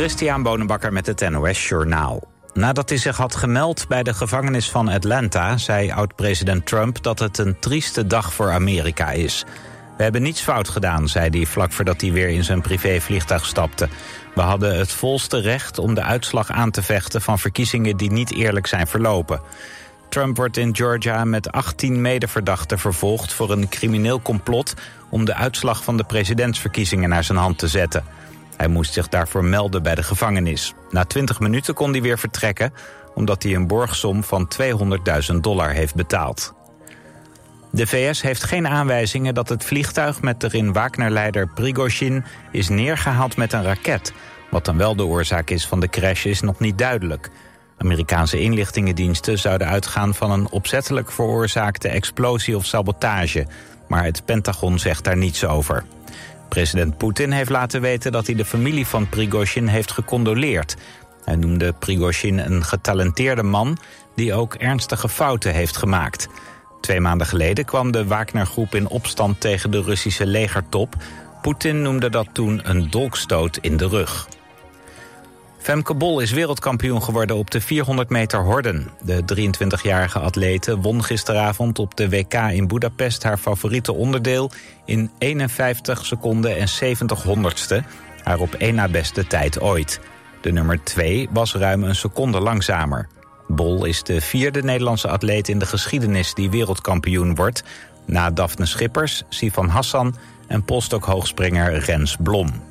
Christian Bonenbakker met het NOS Journaal. Nadat hij zich had gemeld bij de gevangenis van Atlanta... zei oud-president Trump dat het een trieste dag voor Amerika is. We hebben niets fout gedaan, zei hij vlak voordat hij weer in zijn privévliegtuig stapte. We hadden het volste recht om de uitslag aan te vechten... van verkiezingen die niet eerlijk zijn verlopen. Trump wordt in Georgia met 18 medeverdachten vervolgd... voor een crimineel complot om de uitslag van de presidentsverkiezingen naar zijn hand te zetten... Hij moest zich daarvoor melden bij de gevangenis. Na 20 minuten kon hij weer vertrekken... omdat hij een borgsom van 200.000 dollar heeft betaald. De VS heeft geen aanwijzingen dat het vliegtuig met erin Wagner-leider Prigozhin is neergehaald met een raket. Wat dan wel de oorzaak is van de crash is nog niet duidelijk. Amerikaanse inlichtingendiensten zouden uitgaan van een opzettelijk veroorzaakte explosie of sabotage. Maar het Pentagon zegt daar niets over. President Poetin heeft laten weten dat hij de familie van Prigozhin heeft gecondoleerd. Hij noemde Prigozhin een getalenteerde man die ook ernstige fouten heeft gemaakt. Twee maanden geleden kwam de Wagner-groep in opstand tegen de Russische legertop. Poetin noemde dat toen een dolkstoot in de rug. Femke Bol is wereldkampioen geworden op de 400 meter horden. De 23-jarige atlete won gisteravond op de WK in Budapest... haar favoriete onderdeel in 51 seconden en 70 honderdste. Haar op één na beste tijd ooit. De nummer 2 was ruim een seconde langzamer. Bol is de vierde Nederlandse atleet in de geschiedenis die wereldkampioen wordt... na Daphne Schippers, Sivan Hassan en polstokhoogspringer Rens Blom.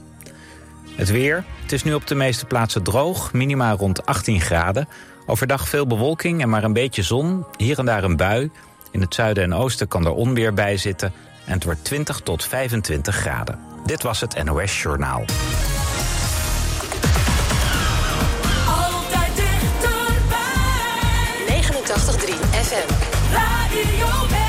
Het weer. Het is nu op de meeste plaatsen droog, minima rond 18 graden. Overdag veel bewolking en maar een beetje zon. Hier en daar een bui. In het zuiden en oosten kan er onweer bij zitten. En het wordt 20 tot 25 graden. Dit was het NOS Journaal. Altijd dichterbij. 89.3 FM. Radio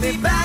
be back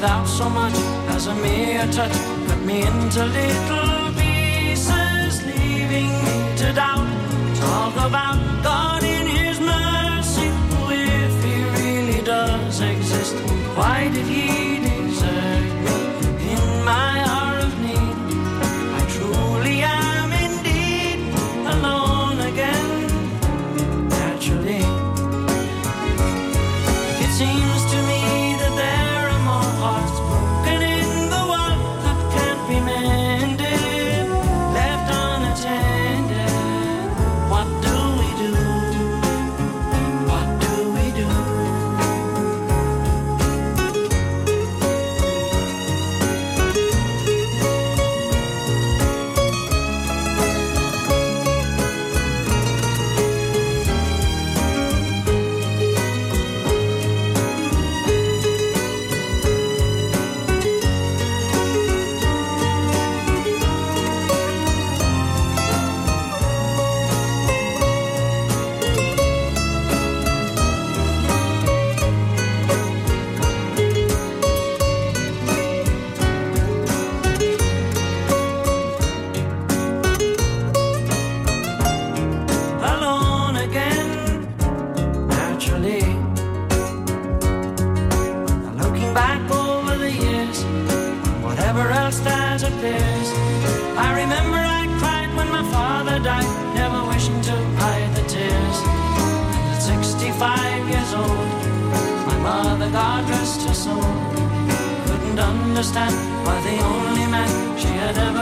without so much as a mere touch. Cut me into little pieces, leaving me to doubt. Talk about God in His mercy, if He really does exist. Why did He? understand why the only man she had ever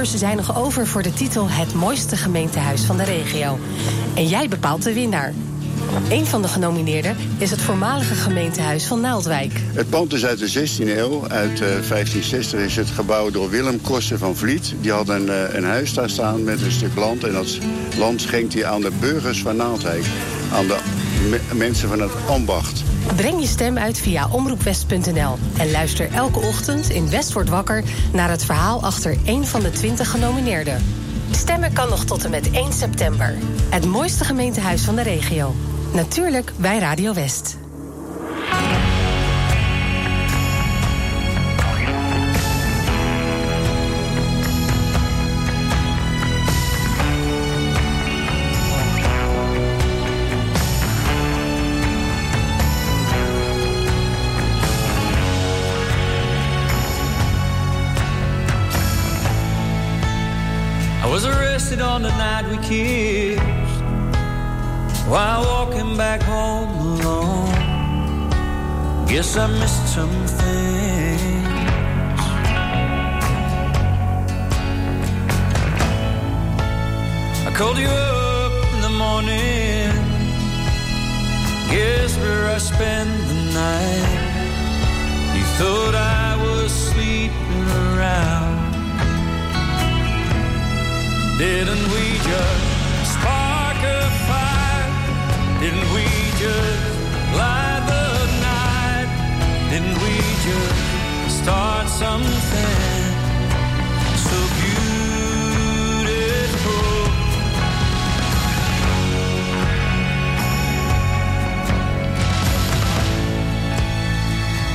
kanshebbers zijn nog over voor de titel Het mooiste gemeentehuis van de regio. En jij bepaalt de winnaar. Een van de genomineerden is het voormalige gemeentehuis van Naaldwijk. Het pand is uit de 16e eeuw. Uit eh, 1560 is het gebouwd door Willem Kossen van Vliet. Die had een, eh, een huis daar staan met een stuk land. En dat land schenkt hij aan de burgers van Naaldwijk. Aan de me- mensen van het ambacht. Breng je stem uit via omroepwest.nl en luister elke ochtend in West wordt wakker naar het verhaal achter één van de 20 genomineerden. Stemmen kan nog tot en met 1 september. Het mooiste gemeentehuis van de regio. Natuurlijk bij Radio West. Kissed while walking back home alone. Guess I missed some things. I called you up in the morning. Guess where I spent the night. You thought I was sleeping around. Didn't we just spark a fire? Didn't we just light the night? Didn't we just start something so beautiful?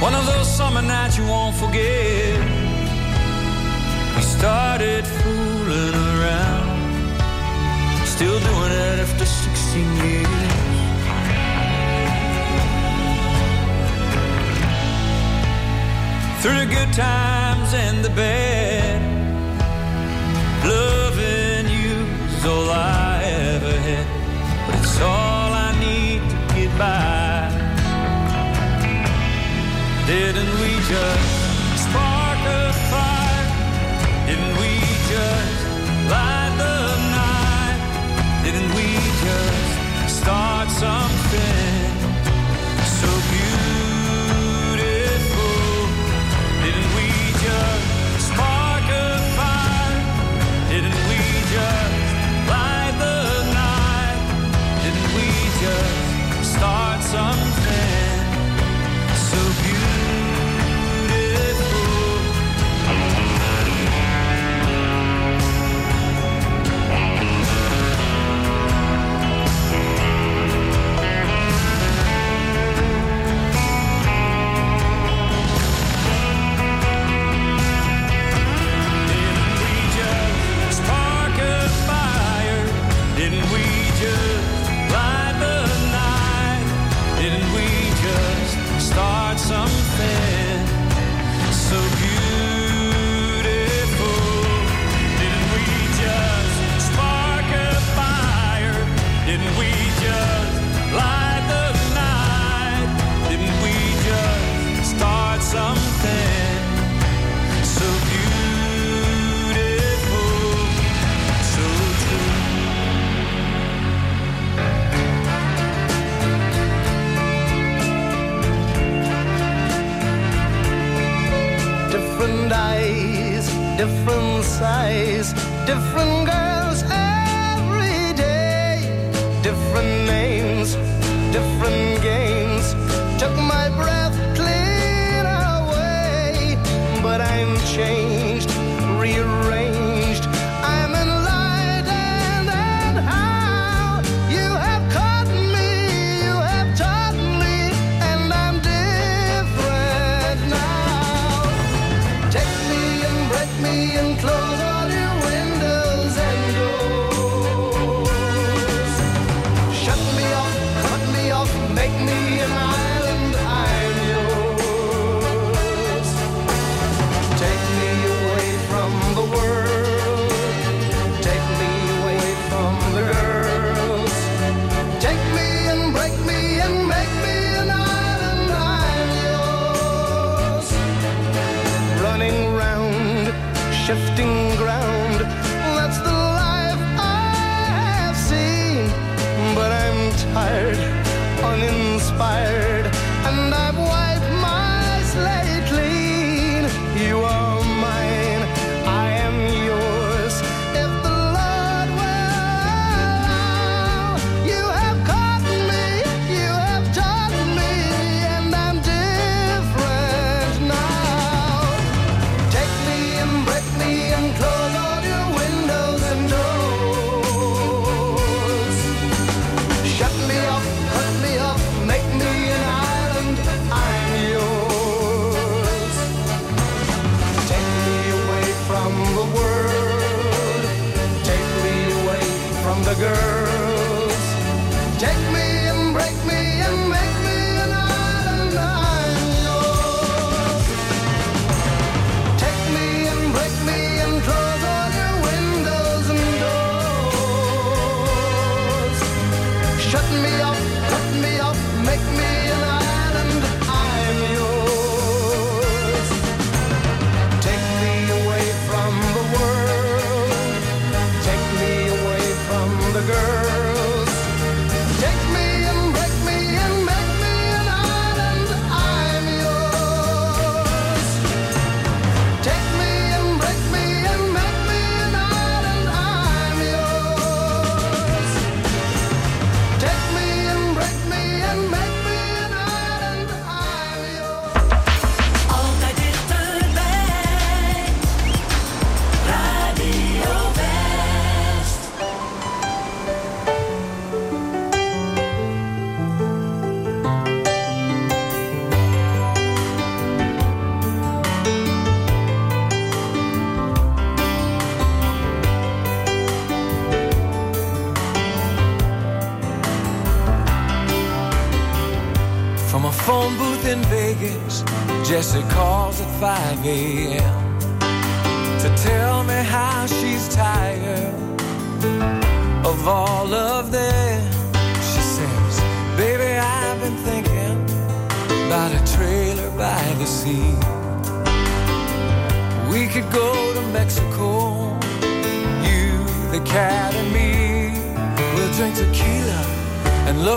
One of those summer nights you won't forget. We started fooling around, still doing it after 16 years. Through the good times and the bad, loving you is all I ever had, but it's all I need to get by. Didn't we just just something so beautiful? Didn't we just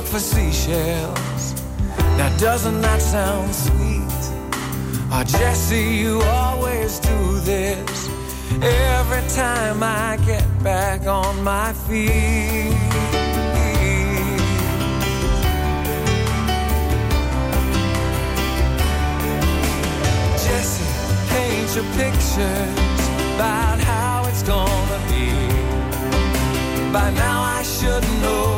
for seashells. Now doesn't that sound sweet? Oh, Jesse, you always do this every time I get back on my feet. Jesse, paint your pictures about how it's gonna be. By now I should know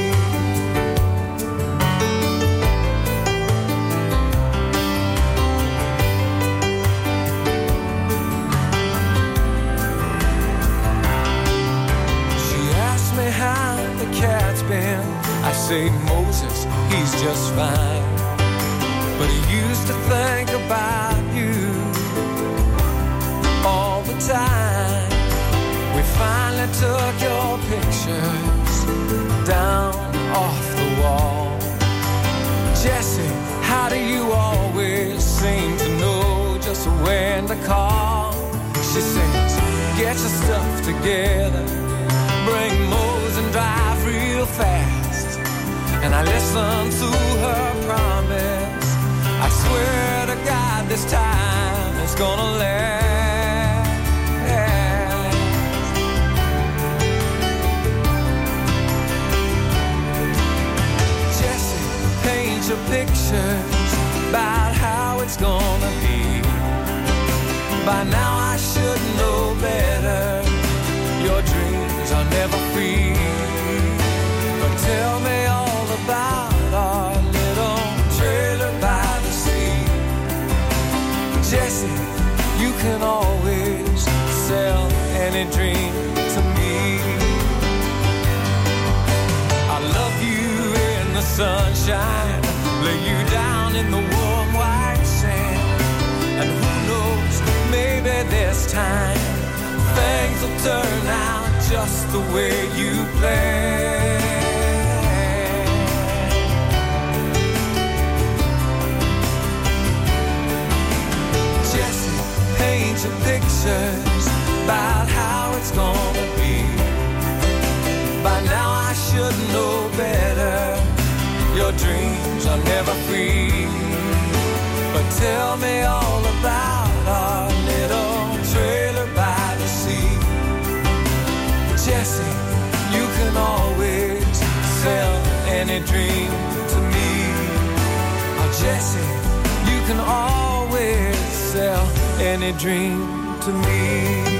Say, Moses, he's just fine. But he used to think about you all the time. We finally took your pictures down off the wall. Jesse, how do you always seem to know just when to call? She says, get your stuff together, bring Mose and drive real fast. And I listen to her promise. I swear to God, this time it's gonna last. Jesse, paint your pictures about how it's gonna be. By now I should know better. Your dreams are never free. But tell me our little trailer by the sea. Jesse, you can always sell any dream to me. I love you in the sunshine, lay you down in the warm white sand. And who knows, maybe this time things will turn out just the way you planned. picture pictures about how it's gonna be. By now I should know better. Your dreams are never free. But tell me all about our little trailer by the sea. Jesse, you can always sell any dream to me. Oh, Jesse, you can always sell any dream to me.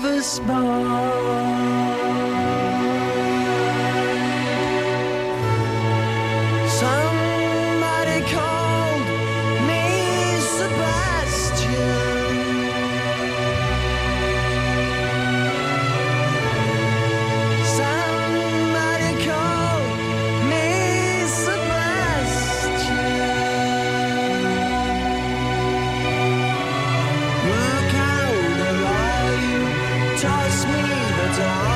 never small. toss me the dog.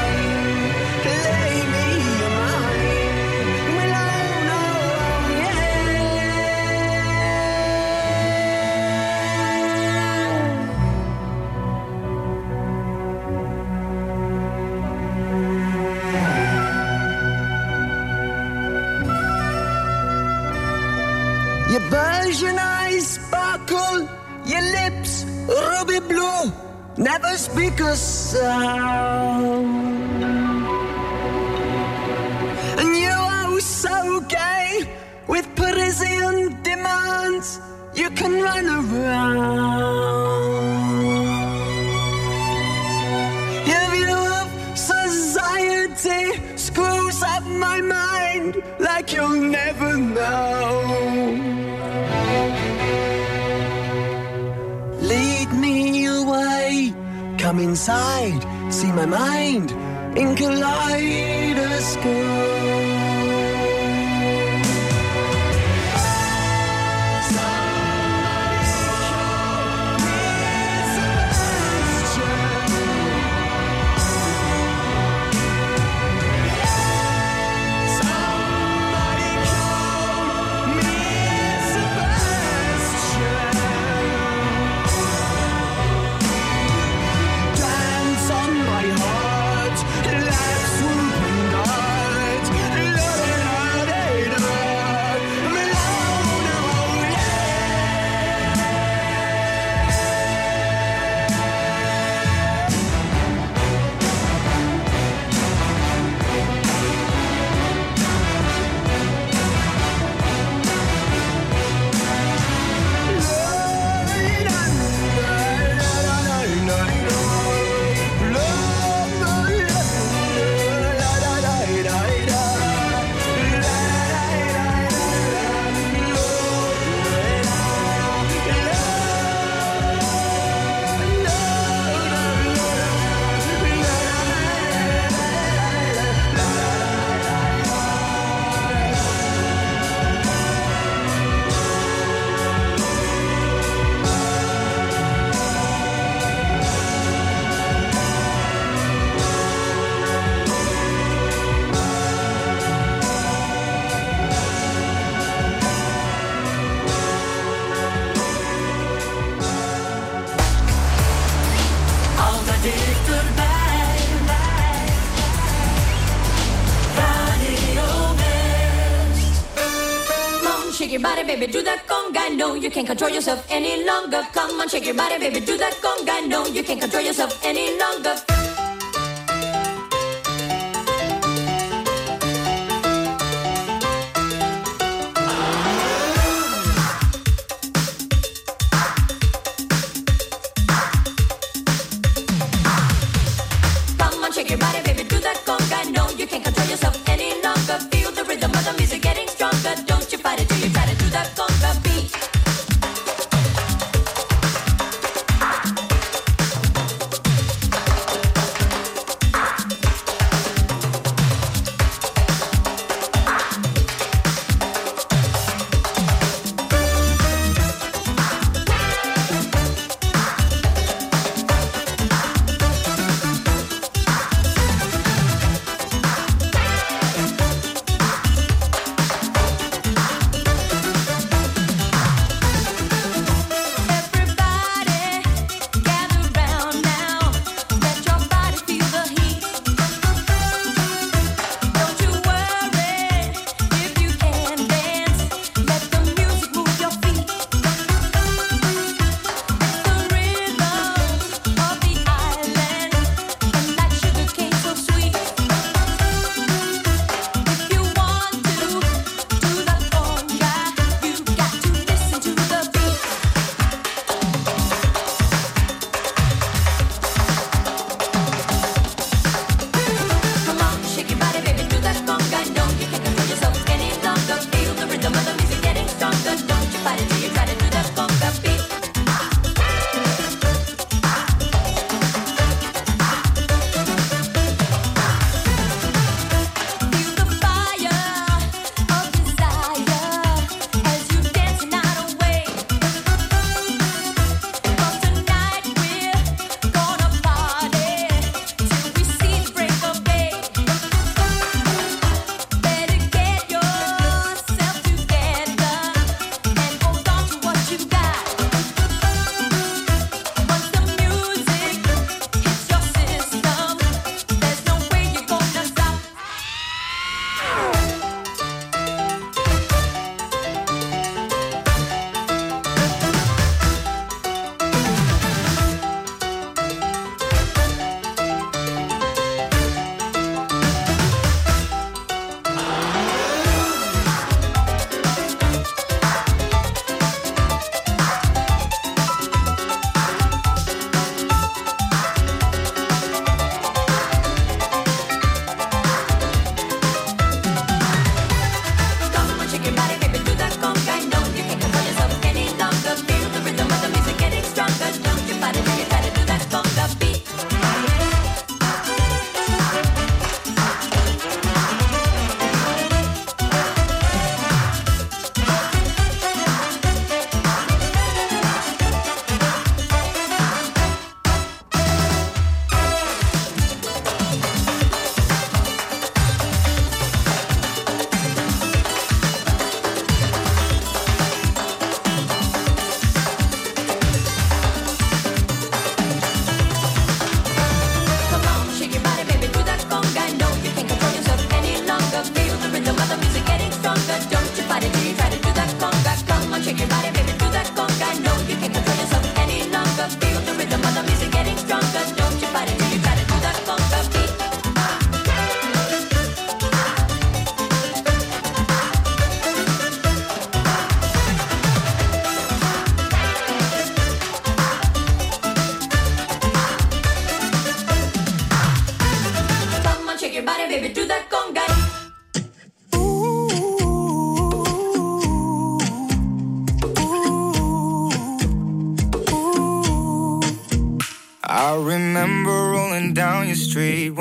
can't control yourself any longer. Come on, shake your body, baby, do that conga. No, you can't control yourself any longer.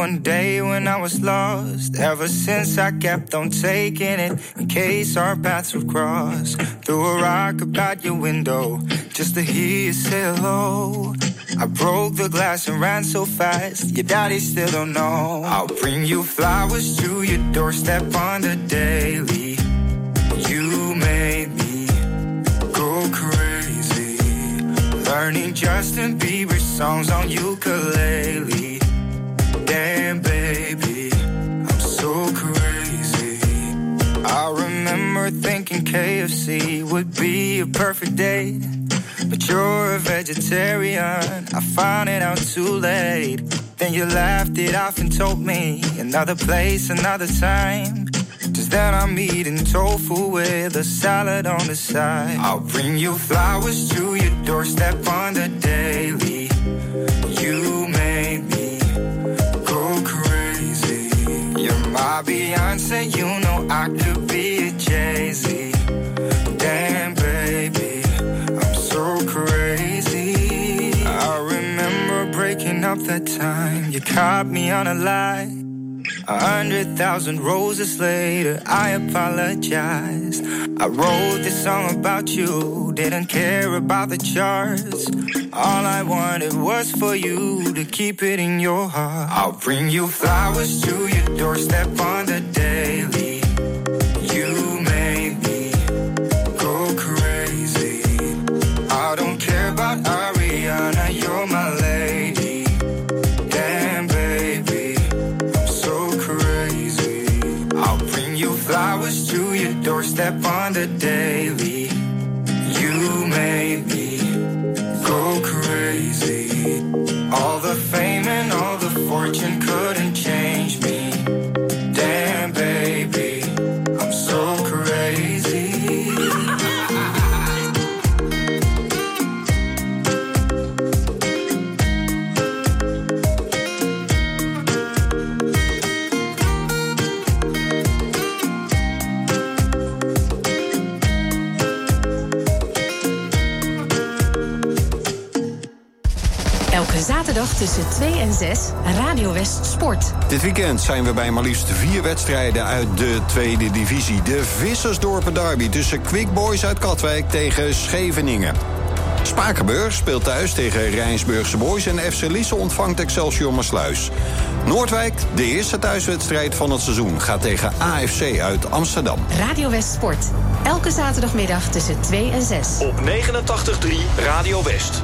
one day when I was lost. Ever since I kept on taking it in case our paths would cross. Threw a rock about your window just to hear you say hello. I broke the glass and ran so fast. Your daddy still don't know. I'll bring you flowers to your doorstep on the daily. You made me go crazy. Learning Justin Bieber songs on ukulele. Damn, baby, I'm so crazy. I remember thinking KFC would be a perfect date. But you're a vegetarian, I found it out too late. Then you laughed it off and told me another place, another time. Just that I'm eating tofu with a salad on the side. I'll bring you flowers to your doorstep on the daily. My Beyonce, you know I could be a Jay Z. Damn, baby, I'm so crazy. I remember breaking up that time. You caught me on a lie. A hundred thousand roses later, I apologize. I wrote this song about you, didn't care about the charts. All I wanted was for you to keep it in your heart. I'll bring you flowers to your doorstep on the daily. You made me go crazy. I don't care about Ariana, you're my doorstep on the daily. You made me go crazy. All the fame and all the fortune couldn't zaterdag tussen 2 en 6 Radio West Sport. Dit weekend zijn we bij maar liefst vier wedstrijden uit de tweede divisie. De Vissersdorpen derby tussen Quick Boys uit Katwijk tegen Scheveningen. Spakenburg speelt thuis tegen Rijnsburgse Boys... en FC Lisse ontvangt Excelsior Maasluis. Noordwijk, de eerste thuiswedstrijd van het seizoen... gaat tegen AFC uit Amsterdam. Radio West Sport. Elke zaterdagmiddag tussen 2 en 6. Op 89.3 Radio West.